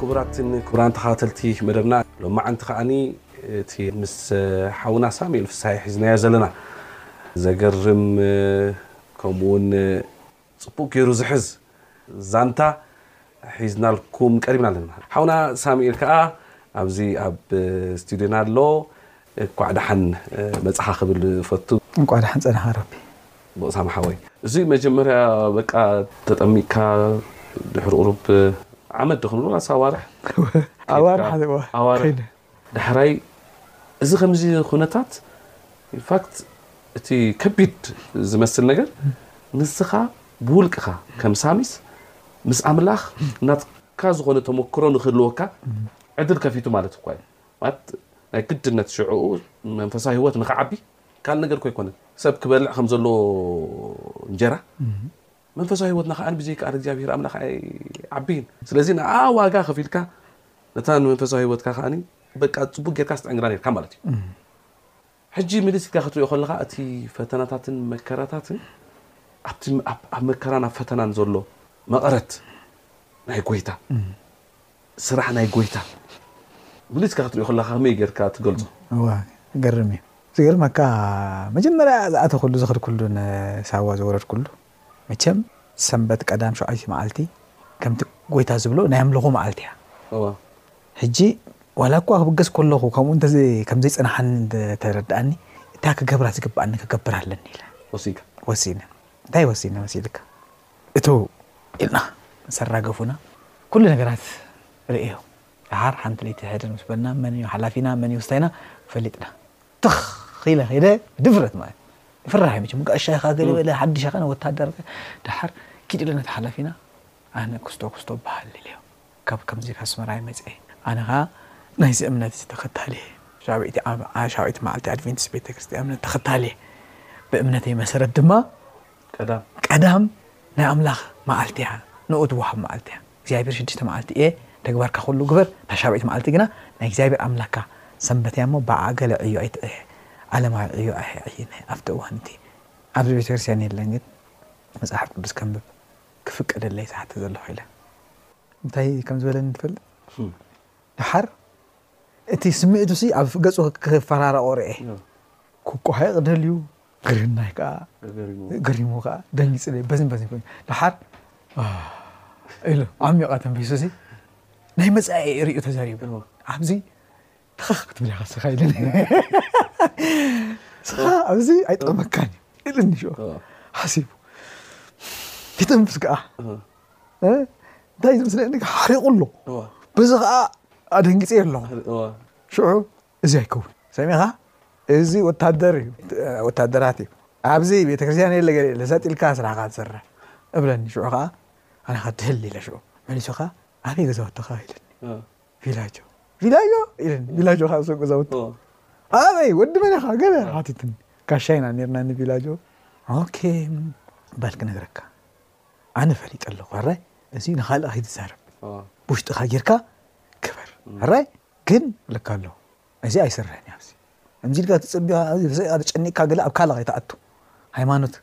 ክቡራትን ክቡራን ተኸታተልቲ መደብና ሎማዓንቲ ከኣኒ እቲ ምስ ሓውና ሳሙኤል ፍስሃየ ሒዝናዮ ዘለና ዘገርም ከምኡ ውን ጽቡቅ ጌሩ ዝሕዝ ዛንታ ሒዝናልኩም ቀሪብና ኣለና። ሓውና ሳሙኤል ከኣ ኣብዚ ኣብ ስቱድዮና ኣሎ። እኳዕ ደሓን መጻኻ ክብል እፈቱ። እንቋዕ ደሓን ጸናኻ ሮቢ። ቦእሳም ሓወይ እዚ መጀመርያ በቃ ተጠሚቅካ ድሕሪ ቁሩብ ዓመት ዶ ክንብሎ ኣስ ኣዋርሕ ኣዋርሕ ኬድካ እዋ ኣዋርሕ ከይደ ዳሕራይ እዚ ከምዚ ኩነታት ኢንፋክት እቲ ከቢድ ዝመስል ነገር ንስኻ ብውልቅኻ ከም ሳሚስ ምስ ኣምላኽ ናትካ ዝኾነ ተመክሮ ንክህልወካ ዕድል ከፊቱ ማለት እኳ እዩ ማለት ናይ ግድነት ሽዕኡ መንፈሳዊ ህይወት ንክዓቢ ካልእ ነገር እኮ ኣይኮነን ሰብ ክበልዕ ከም ዘለዎ እንጀራ መንፈሳዊ ህይወትና ከዓ ብዘይከኣል እግዚኣብሔር ኣምላኽ ኣይዓብይን ስለዚ ንኣ ዋጋ ከፊልካ ነታ ንመንፈሳዊ ህይወትካ ከዓ በቃ ፅቡቅ ጌርካ ስጠዕንግራ ነርካ ማለት እዩ ሕጂ ምልስ ኢልካ ክትሪኦ ከለኻ እቲ ፈተናታትን መከራታትን ኣብቲ ኣብ መከራን ኣብ ፈተናን ዘሎ መቐረት ናይ ጎይታ ስራሕ ናይ ጎይታ ምልስ ኢልካ ክትሪኦ ከለኻ ከመይ ጌርካ ትገልጾ? እዋይ ክገርም እዩ ዝገርመካ መጀመርያ ዝኣተኹሉ ዝኸድኩሉን ሳዋ ዝወረድኩሉ መቸም ሰንበት ቀዳም ሸውዓይቲ መዓልቲ ከምቲ ጎይታ ዝብሎ ናይ ኣምልኾ መዓልቲ እያ እወ ሕጂ ዋላ እኳ ክብገስ ከለኹ ከምኡ እንተዘ ከም ዘይጸንሓኒ እንተተረድኣኒ እታ ክገብራ ዝግብኣኒ ክገብር ኣለኒ ኢለ ወሲንካ ወሲነ እንታይ ወሲነ መሲልካ እቱ ኢልና ምስ ኣራገፉና ኩሉ ነገራት ርእዮም ደሓር ሓንቲ ለይቲ ሕድር ምስ በልና መን እዩ ሓላፊና መን እዩ ወሳይና ፈሊጥና ትኽ ኢለ ከይደ ብድፍረት ማለት ይፍራሕ እዩ መቸም ጋሻ ኢኻ ገለ በለ ሓድሽ ኢኻ ወታደር ደሓር ኪድ ኢለ ነቲ ሓላፊና ኣነ ኩስቶ ኩስቶ በሃል ኢለዮ ካብ ከምዚ ካብ ኣስመራ እየ መፀ ኣነ ኸዓ ናይዚ እምነት እዚ ተኸታሊ እየ ሻብዒይቲ መዓልቲ ኣድቨንቲስት ቤተክርስትያን እምነት ተኸታሊ እየ ብእምነተይ መሰረት ድማ ቀዳም ናይ ኣምላኽ መዓልቲ እያ ንኡ ትወሃብ መዓልቲ እያ እግዚኣብሄር ሽዱሽተ መዓልቲ እየ፣ ተግባርካ ዅሉ ግበር፣ እታ ሻብዒት መዓልቲ ግና፣ ናይ እግዚኣብሄር ኣምላኽካ ሰንበት እያ እሞ፣ ብኣኣ ገለ ዕዮ ኣይትዕየ፣ ዓለማዊ ዕዮ ኣይዕይን። ኣብቲ እዋን እቲ። ኣብዚ ቤተ ክርስትያን የለን ግን መጽሓፍ ቅዱስ ከንብብ ክፍቀደለይ ዝሓትት ዘለኹ ኢለ። እንታይ ከም ዝበለኒ ትፈልጥ? ደሓር እቲ ስምዒቱሲ ኣብ ገጹ ክፈራረቖ ርኤ። ክቋሃየቕ ደልዩ፣ ግርማይ ከኣ ገሪምዎ ከኣ ደንጊጹ በዝን በዝን ኮይኑ ደሓር ኣህ ኢሉ ዓሚቑ ኣተንፊሱሲ ናይ መጻኢ ርእዩ ተዛሪቡ ኣብዚ ትኸኽ ክትብል ኢኻ ስኻ ኢሉኒ ስኻ ኣብዚ ኣይጠቕመካን እዩ ኢሉኒ ሽዑ ሓሲቡ ይተንፍስ ከኣ እንታይ ዝመስለኒ ሓሪቑ ኣሎ በዚ ከኣ ኣደንጊጸ ኣለኹ ሽዑ እዚ ኣይከውን ሰሚዕኻ እዚ ወታደር እዩ ወታደራት እዩ ኣብዚ ቤተክርስትያን የለ ገለ የለ ሰጥ ኢልካ ስራሕኻ ትሰርሕ እብለኒ ሽዑ ከዓ ኣነ ከዓ ድህል ኢለ ሽዑ መሊሱ ከዓ ኣበይ ገዛውትኻ ኢለኒ ቪላጆ ቪላጆ ኢለኒ ቪላጆ ከዓ ሰብ ገዛውቲ ኣበይ ወዲ መን ኢኻ ገለ ሓቲትኒ ጋሻ ኢና ነርና ንቪላጆ ኦኬ በል ክነግረካ ኣነ ፈሊጠ ኣለኹ ሕራይ እዚ ንኻልእ ከይትዛረብ ብውሽጥኻ ጌርካ ክበር ሕራይ ግን ልካ ኣሎ እዚ ኣይሰርሕን እዩ ኣዚ ከምዚ ኢልካ ትጽቢ ተጨኒቅካ ገለ ኣብ ካልእ ከይትኣቱ ሃይማኖት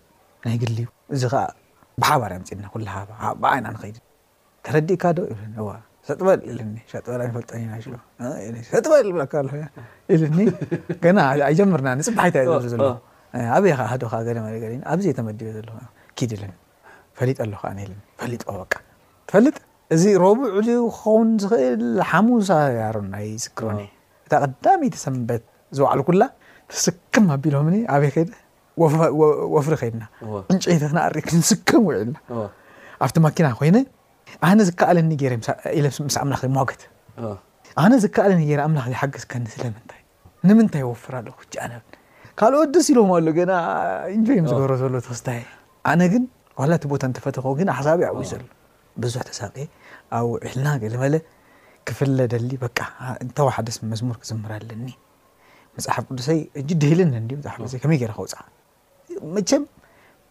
ናይ ግሊ እዩ እዚ ከኣ ብሓባር ኣምጺና ኩላ ብኣይና ንኸይድ ተረዲእካ ዶ ኢሉኒ እወ ሰጥ በል ኢሉኒ ሸጥ በል ኣይንፈልጠን ኢና ሽሎ ሰጥ በል ይብለካ ኣሎ ኢሉኒ ገና ኣይጀምርና ንጽባሕ እንታይ ዘሎ ኣበይ ከኣ ሃዶካ ገለ መለ ገለ ኣብዚ ተመዲበ ዘለኹ ኪድ ኢሉኒ ፈሊጠ ኣለኹ ኣነ ኢለን ፈሊጦ በቃ ትፈልጥ እዚ ረቡዕ ድዩ ክኸውን ዝኽእል ሓሙስ ኣያሮን ኣይዝክሮን እየ እታ ቀዳመይቲ ሰንበት ዝወዓልኩላ ትስክም ኣቢሎምኒ ኣበይ ከይደ ወፍሪ ከይድና ዕንጨይቲ ክንኣሪ ክንስክም ውዒልና ኣብቲ ማኪና ኮይነ ኣነ ዝከኣለኒ ገይረ ኢለ ምስ ኣምላኽ ይሟገት ኣነ ዝከኣለኒ ገይረ ኣምላኽ ይሓግዝከኒ ስለምንታይ ንምንታይ ይወፍር ኣሎ ኩቺ ኣነ ካልኦት ደስ ኢሎም ኣሎ ገና ኢንጆይ ምስ ገበሮ ዘሎ ተስታይ ኣነ ግን ዋላ እቲ ቦታ እንተፈተኸው ግን ሓሳብ ይዓብዩ ዘሎ ብዙሕ ተሳቂ ኣብኡ ዒልና ገለመለ ክፍለ ደሊ በቃ እንተዋሓደስ መዝሙር ክዝምር ኣለኒ መጽሓፍ ቅዱሰይ እጅ ድህልን እንዲ መጽሓፍ ቅዱሰይ ከመይ ገይረ ከውፅኣ መቸም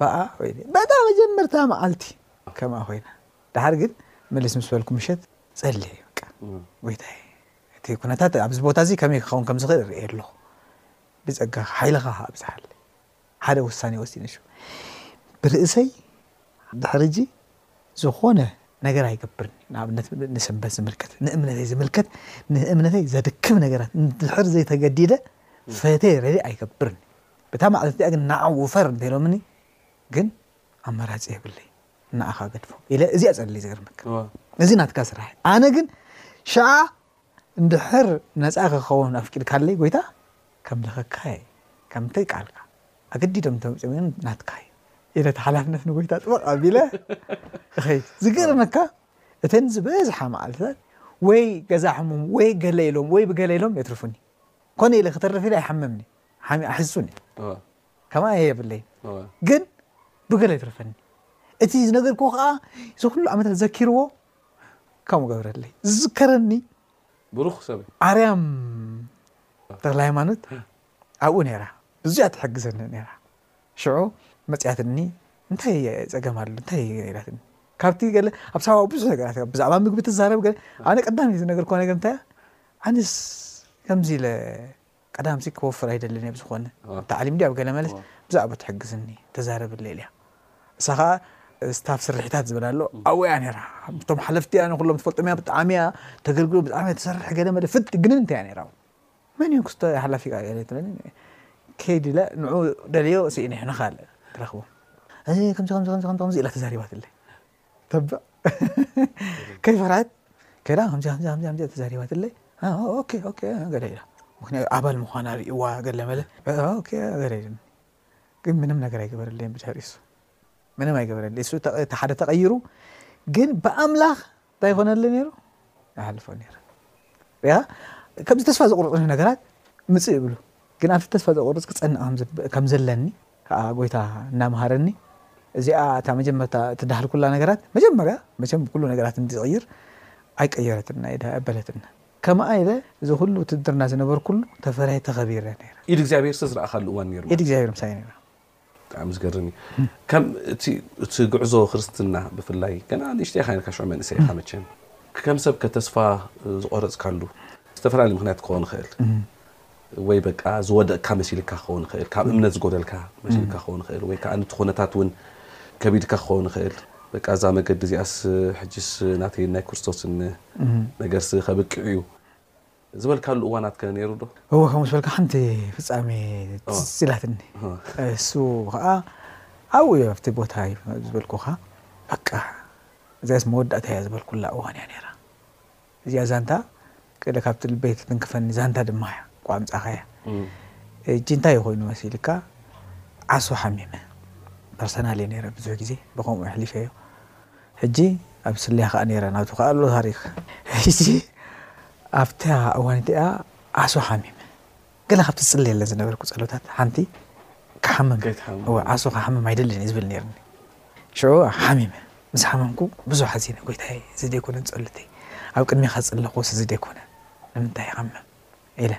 በኣ ወይ በታ መጀመርታ መዓልቲ ከምኣ ኮይና ድሓር ግን መለስ ምስ በልኩ ምሸት ጸልየ እዩ በቃ ጎይታየ እቲ ኩነታት ኣብዚ ቦታ እዚ ከመይ ክኸውን ከም ዝኽእል እርእዮ ኣለኹ። ብጸጋኻ ሓይልኻ ኸኣ ኣብዝሓለይ። ሓደ ውሳኔ ወሲነ ሽዑ ብርእሰይ ድሕሪ ሕጂ ዝኾነ ነገር ኣይገብርን እዩ። ንኣብነት ንሰንበት ዝምልከት፣ ንእምነተይ ዝምልከት፣ ንእምነተይ ዘድክም ነገራት እንድሕር ዘይተገዲደ ፈትየ ረድየ ኣይገብርን እዩ። በታ መዓልቲ እቲኣ ግን ንዓኡ ውፈር እንተኢሎምኒ ግን ኣማራጺ የብለይን። ንኣኻ ገድፎ ኢለ እዚኣ ጸሊ ዝገርመካ እዚ ናትካ ስራሕ ኣነ ግን ሸኣ እንድሕር ነፃ ክኸውን ኣፍቂድካለይ ጎይታ ከምልኸካ እየ ከምቲ ቃልካ ኣገዲዶም ተምፅኦም ግን ናትካ እዩ ኢለ እቲ ሓላፍነት ንጎይታ ጥበቕ ኣቢለ እኸይድ ዝገርመካ እተን ዝበዝሓ መዓልትታት ወይ ገዛ ሕሙም ወይ ገለ ኢሎም ወይ ብገለ ኢሎም የትርፉኒ ኮነ ኢለ ክተርፍ ኢለ ኣይሓመምኒ ሓሚ ኣሕሱኒ ከምኣ እየ የብለይ ግን ብገለ ይትርፈኒ እቲ ዝነገርክዎ ከዓ ዝኩሉ ዓመታት ዘኪርዎ ከምኡ ገብረለይ ዝዝከረኒ ብሩኽ ሰብ ኣርያም ተክለ ሃይማኖት ኣብኡ ነራ ብዙያ ትሕግዘኒ ነራ ሽዑ መፅያትኒ እንታይ ፀገም ኣሎ እንታይ ኢላትኒ ካብቲ ገለ ኣብ ሳባ ብዙሕ ነገራት ብዛዕባ ምግቢ ትዛረብ ገለ ኣነ ቀዳሚ ዝነገርክዎ ነገር እንታይ ኣነስ ከምዚ ኢለ ቀዳምሲ ክወፍር ኣይደልን እየ ብዝኮነ ታዕሊም ድያ ብገለ መለስ ብዛዕባ ትሕግዝኒ ተዛረብለይ ኢልያ እሳ ከኣ ስታፍ ስርሒታት ዝብል ኣሎ ኣብኡ እያ ነራ ምስቶም ሓለፍቲ እያ ንኩሎም ትፈልጦም እያ ብጣዕሚ እያ ተገልግሎ ብጣዕሚ እያ ትሰርሕ ገለ መለ ፍት ግን እንታይ እያ ነራ መን እዩ ክስተ ሓላፊ ቃ ትብለኒ ከይድ ኢለ ንዑ ደልዮ ስኢነ ንካልእ ክረክቦ እዚ ከምዚ ከምዚ ከምዚ ከምዚ ኢላ ተዛሪባትለይ ተብዕ ከይፈርሐት ከይዳ ከምዚ ከምዚ ከምዚ ከምዚ ተዛሪባትለይ አ፣ ኦኬ ኦኬ ገለ ኢላ ምክንያቱ ኣባል ምዃና ርእዋ ገለ መለ አ፣ ኦኬ ገለ ኢሉኒ ግን ምንም ነገር ኣይገበረለይን ብድሕሪ እሱ ምንም ኣይገበረለይ እሱ ተቐ- እቲ ሓደ ተቐይሩ ግን ብኣምላኽ እንታይ ይኾነለ ነይሩ ይሓልፎ ነይሩ ያ ከምዚ ተስፋ ዘቑርፅኒ ነገራት ምፅእ ይብሉ ግን ኣብቲ ተስፋ ዘቑርፅ ክፀንዕ ከም ዝብ- ከም ዘለኒ ከኣ ጎይታ እናመሃረኒ እዚኣ እታ መጀመርታ እቲ ዳሃልኩላ ነገራት መጀመርያ መቸም ብኩሉ ነገራት እንድዝቅይር ኣይቀየረትን እዳ በለትኒ ከማኣ ኢለ እዚ ኩሉ ውትድርና ዝነበርኩሉ ተፈሪሐ ተከቢረ ነይረ። ኢድ እግዚኣብሔር ዝተዝረኣካሉ እዋን ነይሩ ኢድ ማለት እዩ። እግዚኣብሔር ምሳይ ነይራ። ብጣዕሚ ዝገርም እዩ ከም እቲ እቲ ጉዕዞ ክርስትና ብፍላይ ገና ንእሽተይ ኢካ ነርካ ሽዑ መንእሰይ ኢካ መቸም ከም ሰብ ከ ተስፋ ዝቆረጽካሉ ዝተፈላለየ ምክንያት ክኮን ይክእል። ወይ በቃ ዝወደቕካ መሲልካ ክኸውን ይኽእል፣ ካብ እምነት ዝጎደልካ መሲልካ ክኸውን ይኽእል፣ ወይ ከኣ እቲ ኩነታት እውን ከቢድካ ክኸውን ይኽእል፣ በቃ እዛ መገዲ እዚኣስ ሕጂስ ናተይን ናይ ክርስቶስን ነገርሲ ከብቅዕ እዩ ዝበልካሉ እዋናት ከ ነይሩ ዶ? እወ ከምኡ ዝበልካ ሓንቲ ፍጻሜ ትዝ ኢላትኒ። እሱ ከኣ ኣብኡ እዩ ኣብቲ ቦታ እዩ ዝበልኩኻ በቃ እዚኣስ መወዳእታ እያ ዝበልኩላ እዋን እያ ነይራ። እዚኣ ዛንታ ገለ ካብቲ ልበይ ትትንክፈኒ ዛንታ ድማ እያ እኳ ኣምጻኻያ እጂ እንታይ እዩ ኮይኑ መሲልካ ዓሶ ሓሚመ ፐርሰናል እየ ነይረ ብዙሕ ግዜ ብከምኡ ኣሕሊፈዮ ሕጂ ኣብ ስለያ ከኣ ነይረ ናቱ ከኣ ኣሎ ታሪክ ሕጂ ኣብታ እዋን እቲኣ ዓሶ ሓሚመ ገለ ካብቲ ዝጽልየለን ዝነበርኩ ጸሎታት ሓንቲ ክሓምም ከይትሓምም። እወ ዓርሱ ክሓምም ኣይደልን እየ ዝብል ነይርኒ ሽዑ ሓሚመ ምስ ሓመምኩ ብዙሕ ሓዚነ ጎይታየ እዚ ደይኮነን ጸሎተይ ኣብ ቅድሜኻ ዝጸለኽዎስ እዚ ደይኮነን ንምንታይ ይሓምም ኢለ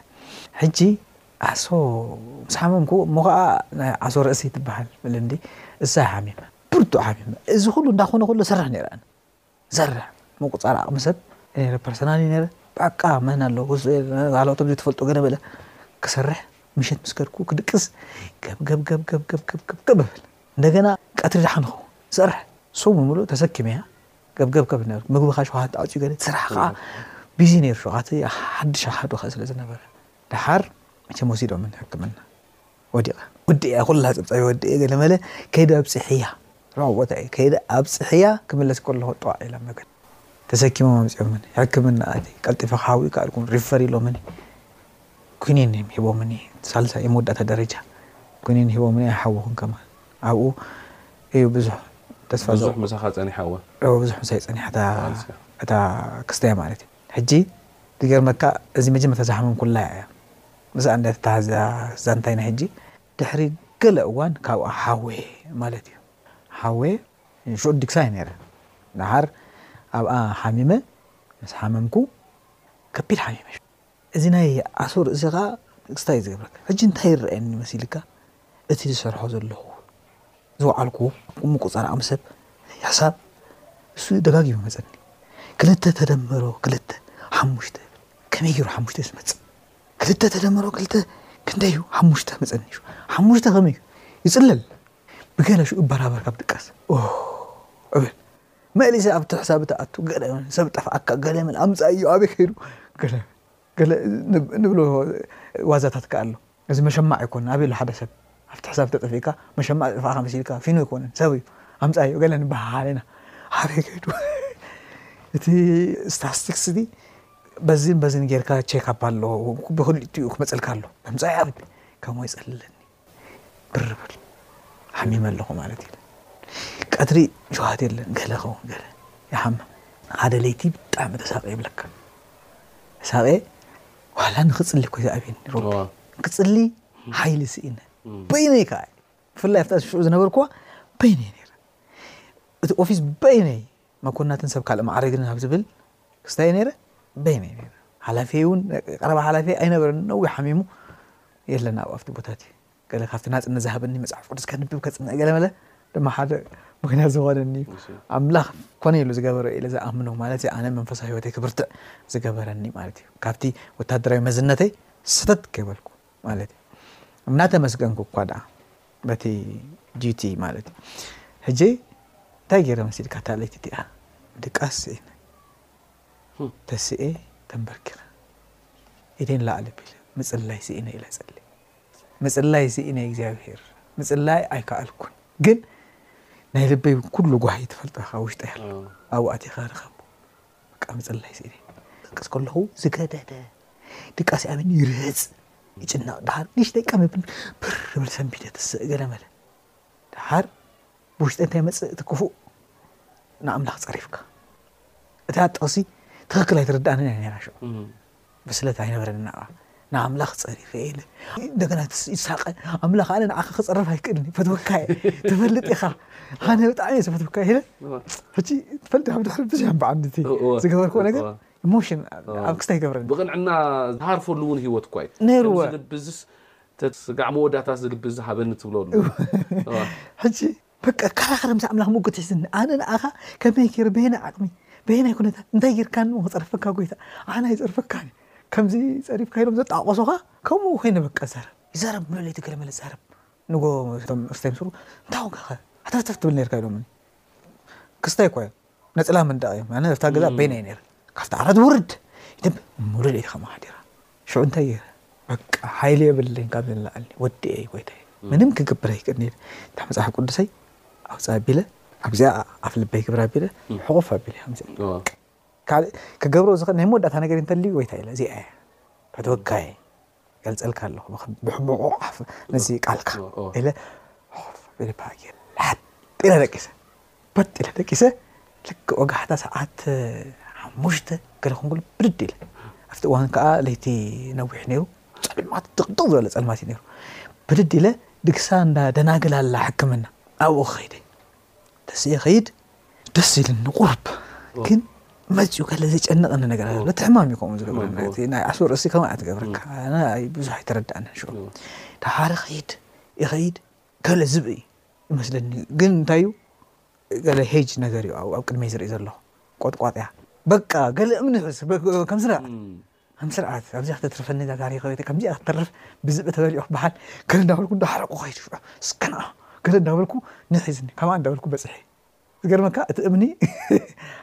ሕጂ ዓሶ ምስ ሓመምኩ እሞ ከዓ ናይ ዓሶ ርእሲ ትበሃል ብልምዲ እሳ ሓሚመ ብርቱዕ ሓሚመ እዚ ኩሉ እንዳኾነ ኩሉ ሰርሕ ነይረ ኣነ ዘርሕ ምቁጻር ዓቅሚ ሰብ ነረ ፐርሰናል እዩ ነረ በቃ መን ኣሎ ጋሎቶም ዘይተፈልጦ ገለ በለ ክሰርሕ ምሸት ምስ ከድኩ ክድቅስ ገብገብገብገብገብገብገብ ብል እንደገና ቀትሪ ድሓን ኸውን ዘርሕ ሱብ ብምሉእ ተሰኪመያ ገብገብገብ ነር ምግቢ ካ ሸውሃት ተዓፅዩ ገለ ስራሕ ከዓ ቢዚ ነይሩ ሸውሃት ሓድሽ ኣሓዱ ከ ስለ ዝነበረ ድሓር መቸም ወሲዶምን ሕክምና ወዲቃ ወዲኣ ኩላ ጽብጻብ ወዲኤ ገለ መለ ከይደ ኣብጽሕያ ርሑቅ ቦታ እየ ከይደ ኣብጽሕያ ክምለስ ከለኩ ጥዋዕ ኢላ መገዲ ተሰኪሞም ኣምጺኦምኒ ሕክምና ኣትየ ቀልጢፈ ክሓዊ ኣይከኣልኩን ሪፈር ኢሎምኒ ኩኒን ሂቦምኒ ሳልሳይ እየ መወዳእታ ደረጃ ኩኒን ሂቦምኒ ኣይሓወኹን ከማን ኣብኡ እዩ ብዙሕ ተስፋ ብዙሕ ምሳኻ ጸኒሓ እወ እወ ብዙሕ ምሳይ ጸኒሓ እታ ክስታያ ማለት እዩ ሕጂ ድገርመካ እዚ መጀመርታ ዝሓመምኩላ ኢያ ምስኣ እንድያ ተታሃዝያ ዛንታይና ሕጂ ድሕሪ ገለ እዋን ካብኣ ሓዌ ማለት ኢዩ ሓዌ ሽዑ ድግሳ ኢየ ነይረ ድሓር ኣብኣ ሓሚመ ምስ ሓመምኩ ከቢድ ሓሚመ እዚ ናይ ኣሱር እዚ ከኣ ድግስታ ኢዩ ዝገብረካ ሕጂ እንታይ ይረኣየኒ መሲልካ። እቲ ዝሰርሖ ዘለኹ ዝወዓልኩዎ ምቁፅፃር ዓቕሚ ሰብ ሕሳብ እሱ ደጋጊሙ መፀኒ ክልተ ተደመሮ ክልተ ሓሙሽተ ከመይ ገይሩ ሓሙሽተ ዝመፅእ ክልተ ተደመሮ ክልተ ክንደይ እዩ ሓሙሽተ መፀኒ እዩ ሓሙሽተ ከመይ እዩ ይፅለል ብገለ ሽኡ እበራበር ካብ ድቃስ እብል መሊሰ ኣብቲ ሕሳብ እትኣቱ ገለ ሰብ ጠፍኣካ ገለ ምን ኣምፃ እዩ ኣበይ ከይዱ ገለ ገለ ንብሎ ዋዛታት ከኣ ኣሎ። እዚ መሸማዕ ኣይኮነን ኣበይ ኣሎ ሓደ ሰብ ኣብቲ ሕሳብ ተጠፊእካ መሸማዕ ዘጥፋእካ መሲልካ ፊኖ ኣይኮነን ሰብ እዩ ኣምጻዮ ገለ ንበሃሃል ኢና ኣበይ ከይዱ እቲ ስታስቲክስ እዚ በዚን በዚን ጌርካ ቸክ ኣፕ ኣሎ ብክልቲኡ ክመጸልካ ኣሎ ምምጻይ ዓቢ ከምኡ የጸልለኒ። ብር በል ሓሚመ ኣለኹ ማለት ኢለ ቀትሪ ሸውሃት የለን ገለ ከውን ገለ ይሓምም ሓደ ለይቲ ብጣዕሚ ተሳቀ ይብለካ ሳቀ ዋላ ንክፅሊ ኮይ ዝኣብየኒ ሮቢ ክፅሊ ሓይሊ ስኢነ በይነይ ከዓ ብፍላይ ኣብታ ሽዑ ዝነበርኩዋ በይነይ ነይረ እቲ ኦፊስ በይነይ መኮንናትን ሰብ ካልእ ማዕርግን ኣብ ዝብል ክስታይ እየ ነይረ፣ በይነይ እየ ነይረ። ሓላፊየይ እውን ቀረባ ሓላፊየይ ኣይነበረን፣ ነዊሕ ሓሚሙ የለን ኣብ ኣብቲ ቦታት እዩ። ገለ ካብቲ ናጽነት ዝሃበኒ መጽሓፍ ቅዱስ ከንብብ ከጽንዕ ገለመለ ድማ ሓደ ምክንያት ዝኾነኒ እዩ። ኣምላኽ ኮነ ኢሉ ዝገበሮ ኢለ ዝኣምኖ ማለት እዩ ኣነ መንፈሳዊ ህይወተይ ክብርትዕ ዝገበረኒ ማለት እዩ። ካብቲ ወታደራዊ መዝነተይ ሰተት ከይበልኩ ማለት እዩ። እናተመስገንኩ እኳ ደኣ በቲ ዲቲ ማለት እዩ ሕጂ እንታይ ገይረ መሲልካ እታ ለይቲ እቲኣ ድቃስ ስኢነ ተስኤ ተንበርኪኸ ኢደይ ንላዕሊ ኣቢለ ምጽላይ ስኢነ ኢለ ጸልየ ምጽላይ ስኢነ እግዚኣብሄር ምጽላይ ኣይከኣልኩን ግን ናይ ልበይ ኩሉ ጓሂ ትፈልጣ ካብ ውሽጠይ ኣሎ ኣብኡ ኣቲኻ ርኸቦ በቃ ምጽላይ ስኢነ ደቅስ ከለኹ ዝገደደ ድቃስ ኣብኒ ይርህጽ ይጭነቕ ደሓር ንእሽተይ ቀም ብል ብር ብል ሰንቢደ ትስእ ገለመለ ደሓር ብውሽጢ እንታይ መጽእ እቲ ክፉእ ንኣምላኽ ጸሪፍካ እታ ጥቕሲ ትኽክል ኣይትርድኣንን እያ ነይራ ሽዑ ብስለት ኣይነበረን ናብኣ ንኣምላኽ ጸሪፈ እየ ኢለ እንደገና ይሳቀ ኣምላኽ ኣነ ንዓኻ ክጸርፍ ኣይክእልን ፈትወካ እየ ትፈልጥ ኢኻ ኣነ ብጣዕሚ እየ ዝፈትወካ ኢለ ሕጂ ትፈልጥ ኣብ ድሕሪ ብዙሕ እምበዓኒ እቲ ዝገበርክዎ ነገር ኢሞሽን ኣብ ክስታ ይገብረኒ ብቕንዕና ዝሃርፈሉ እውን ህይወት እኳ እዩ ነይርወ ልብዝስ ስጋዕ መወዳእታ ዝልቢ ዝሃበኒ ትብለሉ ሕጂ በቃ ኣከራኽረ ምስ ኣምላኽ ሙግት ሒዝኒ ኣነ ንኣኻ ከመይ ጌረ በየናይ ዓቅሚ በየናይ ኩነታት እንታይ ጌርካኒ እሞ ክጸርፈካ ጎይታ ኣነ ኣይጸርፈካን እየ ከምዚ ጸሪፍካ ኢሎም ዘጣዕቆሱኻ ከምኡ ኮይነ በቃ ዛረብ ይዛረብ ሙሉእ ለይቲ ገለ መለ ዛረብ ንጎ እቶም ርስተ ምስሩ እንታይ ኮንካ ከ ሓተፍተፍ ትብል ኔርካ ኢሎምኒ ክስታይ እኳ እዮም ነፅላ መንደቕ እዮም ኣነ ኣብታ ገዛ በይነይ ነይረ ካብቲ ዓራት ውርድ ይደብ ውርድ እየ ከምኡ ሓዲራ ሽዑ እንታይ ገይረ በቃ ሓይሊ የብለኝ ካብ ዝለኣል ወዲ እየ ጎይታይ ምንም ክገብር ኣይክእልኒ እታ መፅሓፍ ቅዱሰይ ኣውፅ ኣቢለ ኣብዚኣ ኣፍ ልበይ ክብር ኣቢለ ሕቑፍ ኣቢለ ከምዚ ካልእ ክገብሮ ዝኽእል ናይ መወዳእታ ነገር እንተልዩ ጎይታ ኢለ እዚኣ እያ ተወካየ ይገልጸልካ ኣለኹ ብሕቡቑ ዓፍ ነዚ ቃልካ ኢለ ላጥ ኢለ ደቂሰ በጥ ኢለ ደቂሰ ልክ ወጋሕታ ሰዓት ሓሙሽተ ገለ ክንጉል ብድድ ኢለ ኣብቲ እዋን ከዓ ለይቲ ነዊሕ ነይሩ ጸልማት ጥቕጥቕ ዝበለ ጸልማት እዩ ነይሩ ብድድ ኢለ ድግሳ እንዳ ደናግል ኣላ ሕክምና ኣብኡ ክኸይደ ተስኤ ከይድ ደስ ኢልኒ ቁርብ ግን መፅኡ ከለ ዘጨንቐኒ ነገር ኣሎ እቲ ሕማም እዩ ከምኡ ዝገብረና እቲ ናይ ዓሶ ርእሲ ከምኡ ኣትገብረካ ኣነ ኣይ- ብዙሕ ኣይተረዳእንን ሽዑ ድሓር ይኸይድ ይኸይድ ገለ ዝብኢ ይመስለኒ ግን እንታይ እዩ ገለ ሄጅ ነገር እዩ ኣብ- ኣብ ቅድመይ ዝርኢ ዘሎ ቆጥቋጥ እያ በቃ ገለ እምኒ ሕዝ በ- ከምስራ ከም ስርዓት ኣብዚኣ ክተትርፈኒ እዛ ታሪኽ ወይ ከምዚኣ ክትተርፍ ብዝብኢ ተበሊዑ ክበሃል ገለ እንዳበልኩ እንዳሓረቕኩ ከይዱ ሽዑ ስከናዕ ገለ እንዳበልኩ ኒሕ ሒዝኒ ከምኣ እንዳበልኩ በጺሐ ዝገርመካ እቲ እምኒ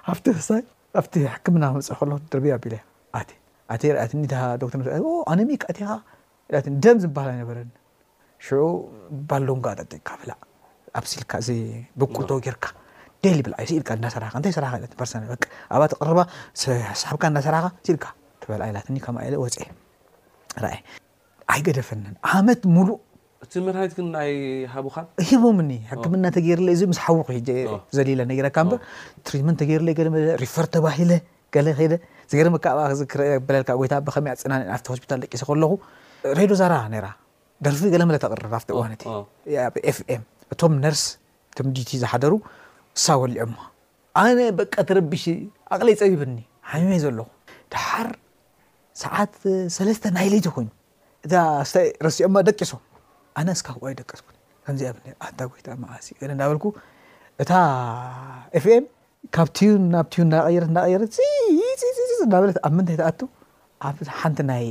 ሃፍቲ ደስታይ ኣብቲ ሕክምና ክመጽእ ከሎ ደርብየ ኣቢለያ ኣትየ ኣትየ ርኣያትኒ እታ ዶክተር ምስ ርኣየት ኦ ኣነሚክ ኣቲኻ ኢላትኒ ደም ዝብሃል ኣይነበረንን ሽዑ ባሎንጋ ጠጢቕካ ብላዕ ኣብሲልካ እዚ ብቁቶ ጌርካ ዴሊ ብላዕ ስኢልካ እናሰራሕካ እንታይ ሰራሕካ ኢለት ፐርሰን በቃ ኣብኣ ተቕርባ ሰሓብካ እናሰራሕካ ስኢልካ ትበልዓ ኢላትኒ ከምኣ ኢለ ወፀ ራኣይ ኣይገደፈንን ዓመት ሙሉእ እቲ መድሃኒት ግን ኣይሃቡኻን ሂቦምኒ ሕክምና ተገይርለይ እዚ ምስ ሓውኺ ዘሊለ ነጊረካ እምበር ትሪትመንት ተገይርለይ ገለ ሪፈር ተባሂለ ገለ ከይደ ዝገርመካ ኣብኣ ክዝክር የበለልካ ጎይታ ብከመይ ኣጽናኒኒ ኣብቲ ሆስፒታል ደቂሰ ከለኩ ሬድዮ ዛራ ነራ ደርፊ ገለመለ ተቅርብ ኣብቲ እዋን እቲ ኣብ ኤፍኤም እቶም ነርስ እቶም ዲቲ ዝሓደሩ እሳ ወሊዖሞ ኣነ በቃ ተረቢሽ ኣቅለይ ጸቢብኒ ሓሚመ ዘለኩ ደሓር ሰዓት ሰለስተ ናይ ለይቲ ኮይኑ እታ ስታይ ረሲኦማ ደቂሶም ኣነ እስካብ እዋይ ደቀስኩ ከምዚ ኣብኒ ኣታ ጎይታ መዓስ ገለ እንዳበልኩ እታ ኤፍኤም ካብ ትዩን ናብ ትዩን እናቀየረት እናቀየረት እናበለት ኣብ ምንታይ ተኣቱ ኣብ ሓንቲ ናይ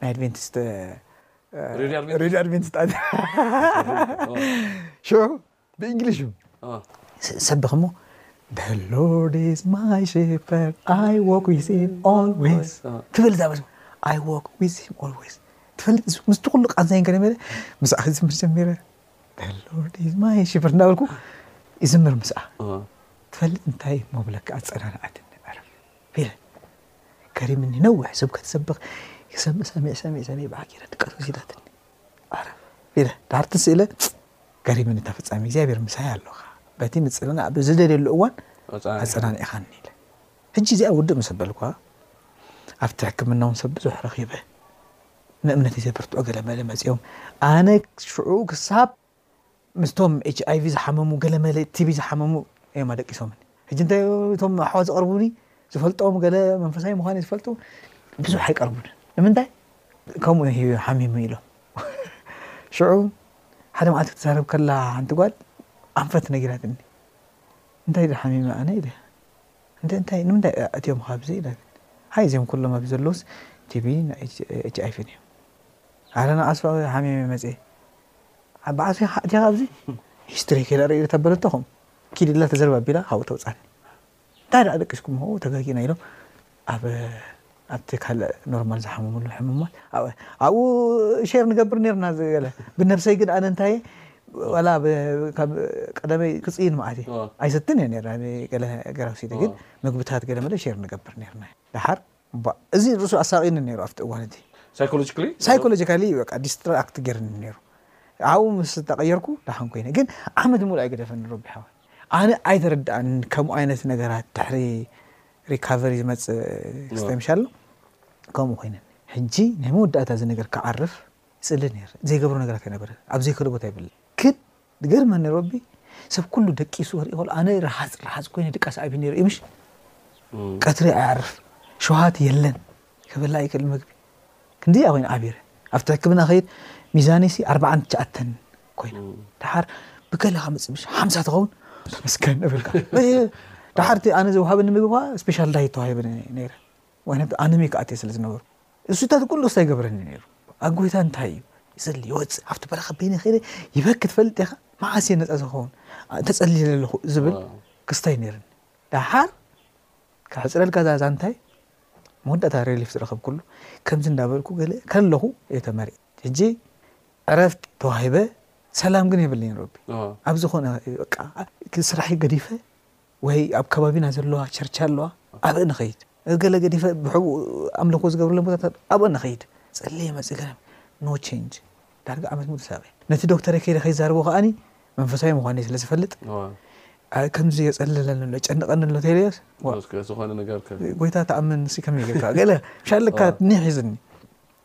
ናይ ኣድቬንቲስት ሬድዮ ኣድቬንቲስት ሽዑ ብእንግሊሽ ሰብኽ እሞ The Lord is my shepherd, I walk with him always ትብል ዛበስ I walk with him always ትፈልጥ ምስቲ ኩሉ ቃንዛይን ከደ ሜረ ምስኣ ክዝምር ጀሚረ The Lord is my shepherd እናበልኩ ይዝምር ምስኣ ትፈልጥ እንታይ እሞ ብለካ ኣፀናንዓት ዕረፍ ቢለ ከሪምኒ ነዊሕ ስብከት ሰብኽ ሰሚዕ ሰሚዕ ሰሚዕ በዓል ጌረ ድቀሱ ሲታትኒ ኣረፍ ኢለ ድሓር ትስ ኢለ ገሪሙኒ እታ ፍጻሜ እግዚኣብሔር ምሳይ ኣሎኻ በቲ ምጽንናዕ ብዝደልየሉ እዋን ኣጸናኒዕኻኒ ኢለ ሕጂ እዚኣ ውድእ ምስ በልኳ ኣብቲ ሕክምና እውን ሰብ ብዙሕ ረኺበ ንእምነተይ ዘበርትዑ ገለ መለ መጺኦም ኣነ ሽዑ ክሳብ ምስቶም ኤችኣይቪ ዝሓመሙ ገለመለ ቲቢ ዝሓመሙ እዮም ኣደቂሶምኒ ሕጂ እንታይ እቶም ኣሕዋት ዝቐርቡኒ ዝፈልጦም ገለ መንፈሳዊ ምዃነይ ዝፈልጡ ብዙሕ ኣይቀርቡን ንምንታይ ከምኡ እዩ ሓሚሙ ኢሎም ሽዑ ሓደ መዓልቲ ክትዛረብ ከላ ሓንቲ ጓል ኣንፈት ነጊራትኒ እንታይ ዶ ሓሚመ ኣነ ኢለ እንታይ እንታይ ንምንታይ ኣእትዮም ካብዚ ኢላትኒ ሃይ እዚኦም ኩሎም ኣብዚ ዘለውስ ቲቢ ኤች ኣይቪን እዮም ኣረ ንኣስፋ ሓሚመ መፅየ ዓባዓስ ኢኻ ኣቲኻ ኣብዚ ሂስትሪ ከይዳ ርእዩ ተበለ ተኹም ኪድላ ተዘርብ ኣቢላ ካብኡ ተውፃኒ እንታይ ደኣ ደቂስኩም ሆ ተጋጊና ኢሎም ኣብ ኣብቲ ካልእ ኖርማል ዝሓመምሉ ሕሙማት ኣብኡ ሼር ንገብር ነርና ዝገለ ብነብሰይ ግን ኣነ እንታይ ዋላ ካብ ቀደመይ ክፅይን መዓት ኣይሰትን እየ ነራ ገለ ገራውሲቲ ግን ምግብታት ገለ መለ ሼር ንገብር ነርና ደሓር ባእ እዚ ርእሱ ኣሳቅዩኒ ኔሩ ኣብቲ እዋን እቲ። ሳይኮሎጂካሊ ሳይኮሎጂካሊ በቃ ዲስትራክት ጌርኒ ኔሩ ኣብኡ ምስ ተቀየርኩ ደሓን ኮይነ ግን ዓመት ሙሉእ ኣይገደፈን ሮቢ ሓወይ ኣነ ኣይተረደኣንን ከምኡ ኣይነት ነገራት ድሕሪ ሪካቨሪ ዝመጽእ ስታይ ምሽ ኣሎ ከምኡ ኮይነኒ ሕጂ ናይ መወዳእታ እዚ ነገር ክዓርፍ ይጽሊ ኔረ ዘይገብሮ ነገራት ኣይነበረን ኣብ ዘይከዶ ቦታ ይብል ግን ድገርመኒ ሮቢ ሰብ ኩሉ ደቂሱ ወርቂ ኮሎ ኣነ ረሃጽ ረሃጽ ኮይነ ድቃስ ዓቢ ነይሩ እዩ ምሽ ቀትሪ ኣይዓርፍ ሸውሃት የለን ከበላ ይክእል ምግቢ ክንዲ እያ ኮይነ ዓቢረ ኣብቲ ሕክምና ከይድ ሚዛነይሲ ኣርባዓን ትሽዓተን ኮይና ድሓር ብገለኻ መጽ ምሽ ሓምሳ ትኸውን ተመስገን እብልካ ድሓርቲ ኣነ ዘውሃበኒ ምግቢ ስፔሻል ዳይት ተዋሂበኒ ነይረ ምኽንያቱ ኣነሚክ ኣትየ ስለ ዝነበርኩ። እሱታት ኩሉ ክሳብ ይገብረኒ ነይሩ። በቓ ጎይታ እንታይ እዩ? ይጽሊ ይወጽእ ኣብቲ በረኻ በይነይ ከይደ ይበኪ ትፈልጥ ኢኻ መዓስ እየ ነጻ ዝኸውን ተጸልየ ዘለኹ ዝብል ክስታይ ነይርኒ። ደሓር ከሕጽረልካ እዛ ዛንታይ መወዳእታ ሬሊፍ ዝረኸብኩሉ ከምዚ እንዳበልኩ ገለ ከለኹ እየ ተመሪዐ። ሕጂ ዕረፍቲ ተዋሂበ ሰላም ግን የብለይን ሮቢ ኣብ ዝኾነ በቃ ስራሕይ ገዲፈ ወይ ኣብ ከባቢና ዘለዋ ቸርች ኣለዋ ኣብእን ንኸይድ ገለ ገዲፈ ብሕቡእ ኣምልኾ ዝገብርለን ቦታታት ኣብእን ንኸይድ ጸልየ መጽ ገረም ኖ ቼንጅ ዳርጋ ዓመት ሙሉእ ተሳቀየ ነቲ ዶክተረይ ከይደ ከይዛረቦ ከኣኒ መንፈሳዊ ምዃነይ ስለ ዝፈልጥ ከምዚ የጸልለኒ ኣሎ ጨንቐኒ ኣሎ ተይለዮስ ዝኾነ ነገር ጎይታ ተኣምን ሲ ከመይ ጌርካ ገለ ሻለካ ኒሕ ሒዝኒ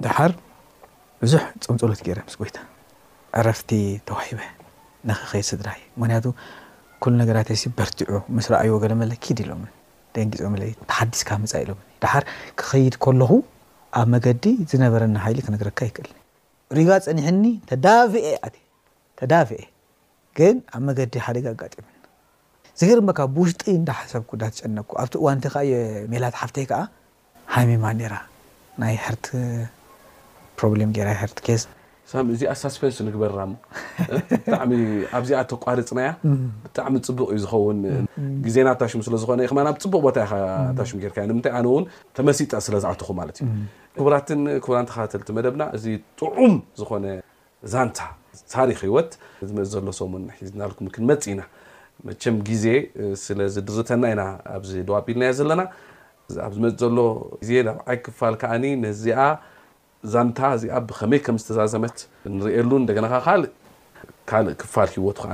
ደሓር ብዙሕ ጾም ጸሎት ጌረ ምስ ጎይታ ዕረፍቲ ተዋሂበ ንኽኸይድ ስድራይ ምኽንያቱ ኩሉ ነገራተይሲ በርቲዑ ምስ ረኣይዎ ገለመለ ኪድ ኢሎምኒ ደንጊጾምለይ ተሓዲስካ ምጻእ ኢሎምኒ ደሓር ክኸይድ ከለኹ ኣብ መገዲ ዝነበረኒ ሓይሊ ክነግረካ ኣይክእልን ሪጋ ጸኒሕኒ ተዳፍኤ ኣትየ ተዳፍኤ ግን ኣብ መገዲ ሓደጋ ኣጋጢሙኒ። ዝገርመካ ብውሽጠይ እንዳ ሓሰብኩ እንዳ ተጨነቅኩ ኣብቲ እዋን እቲ ከኣ ሜላት ሓፍተይ ከኣ ሓሚማ ኔራ ናይ ሕርት ፕሮብሌም ጌራ ሕርት ኬዝ። ሳሚ እዚኣ ሳስፔንስ ንግበራ እሞ ብጣዕሚ ኣብዚኣ ተቋርጽናያ ብጣዕሚ ጽቡቅ እዩ ዝከውን ግዜና ታሽሙ ስለ ዝኮነ ኢክማን ኣብ ጽቡቅ ቦታ ኢካ ታሽሙ ጌርካያ ንምንታይ ኣነ ውን ተመሲጠ ስለ ዝኣተኩ ማለት እዩ። ክቡራትን ክቡራን ተከታተልቲ መደብና እዚ ጥዑም ዝኮነ ዛንታ ታሪኽ ህይወት ዝመጽእ ዘሎ ሰሙን ሒዝናልኩም ክንመጽእ ኢና። መቸም ግዜ ስለ ዝድርተና ኢና ኣብዚ ደው ኣቢልናዮ ዘለና። ኣብ ዝመጽእ ዘሎ ግዜ ራብዓይ ክፋል ከኣ ነዚኣ ዛንታ እዚኣ ብኸመይ ከም ዝተዛዘመት ንርእየሉ እንደገና ከኣ ካልእ ካልእ ክፋል ህይወቱ ከኣ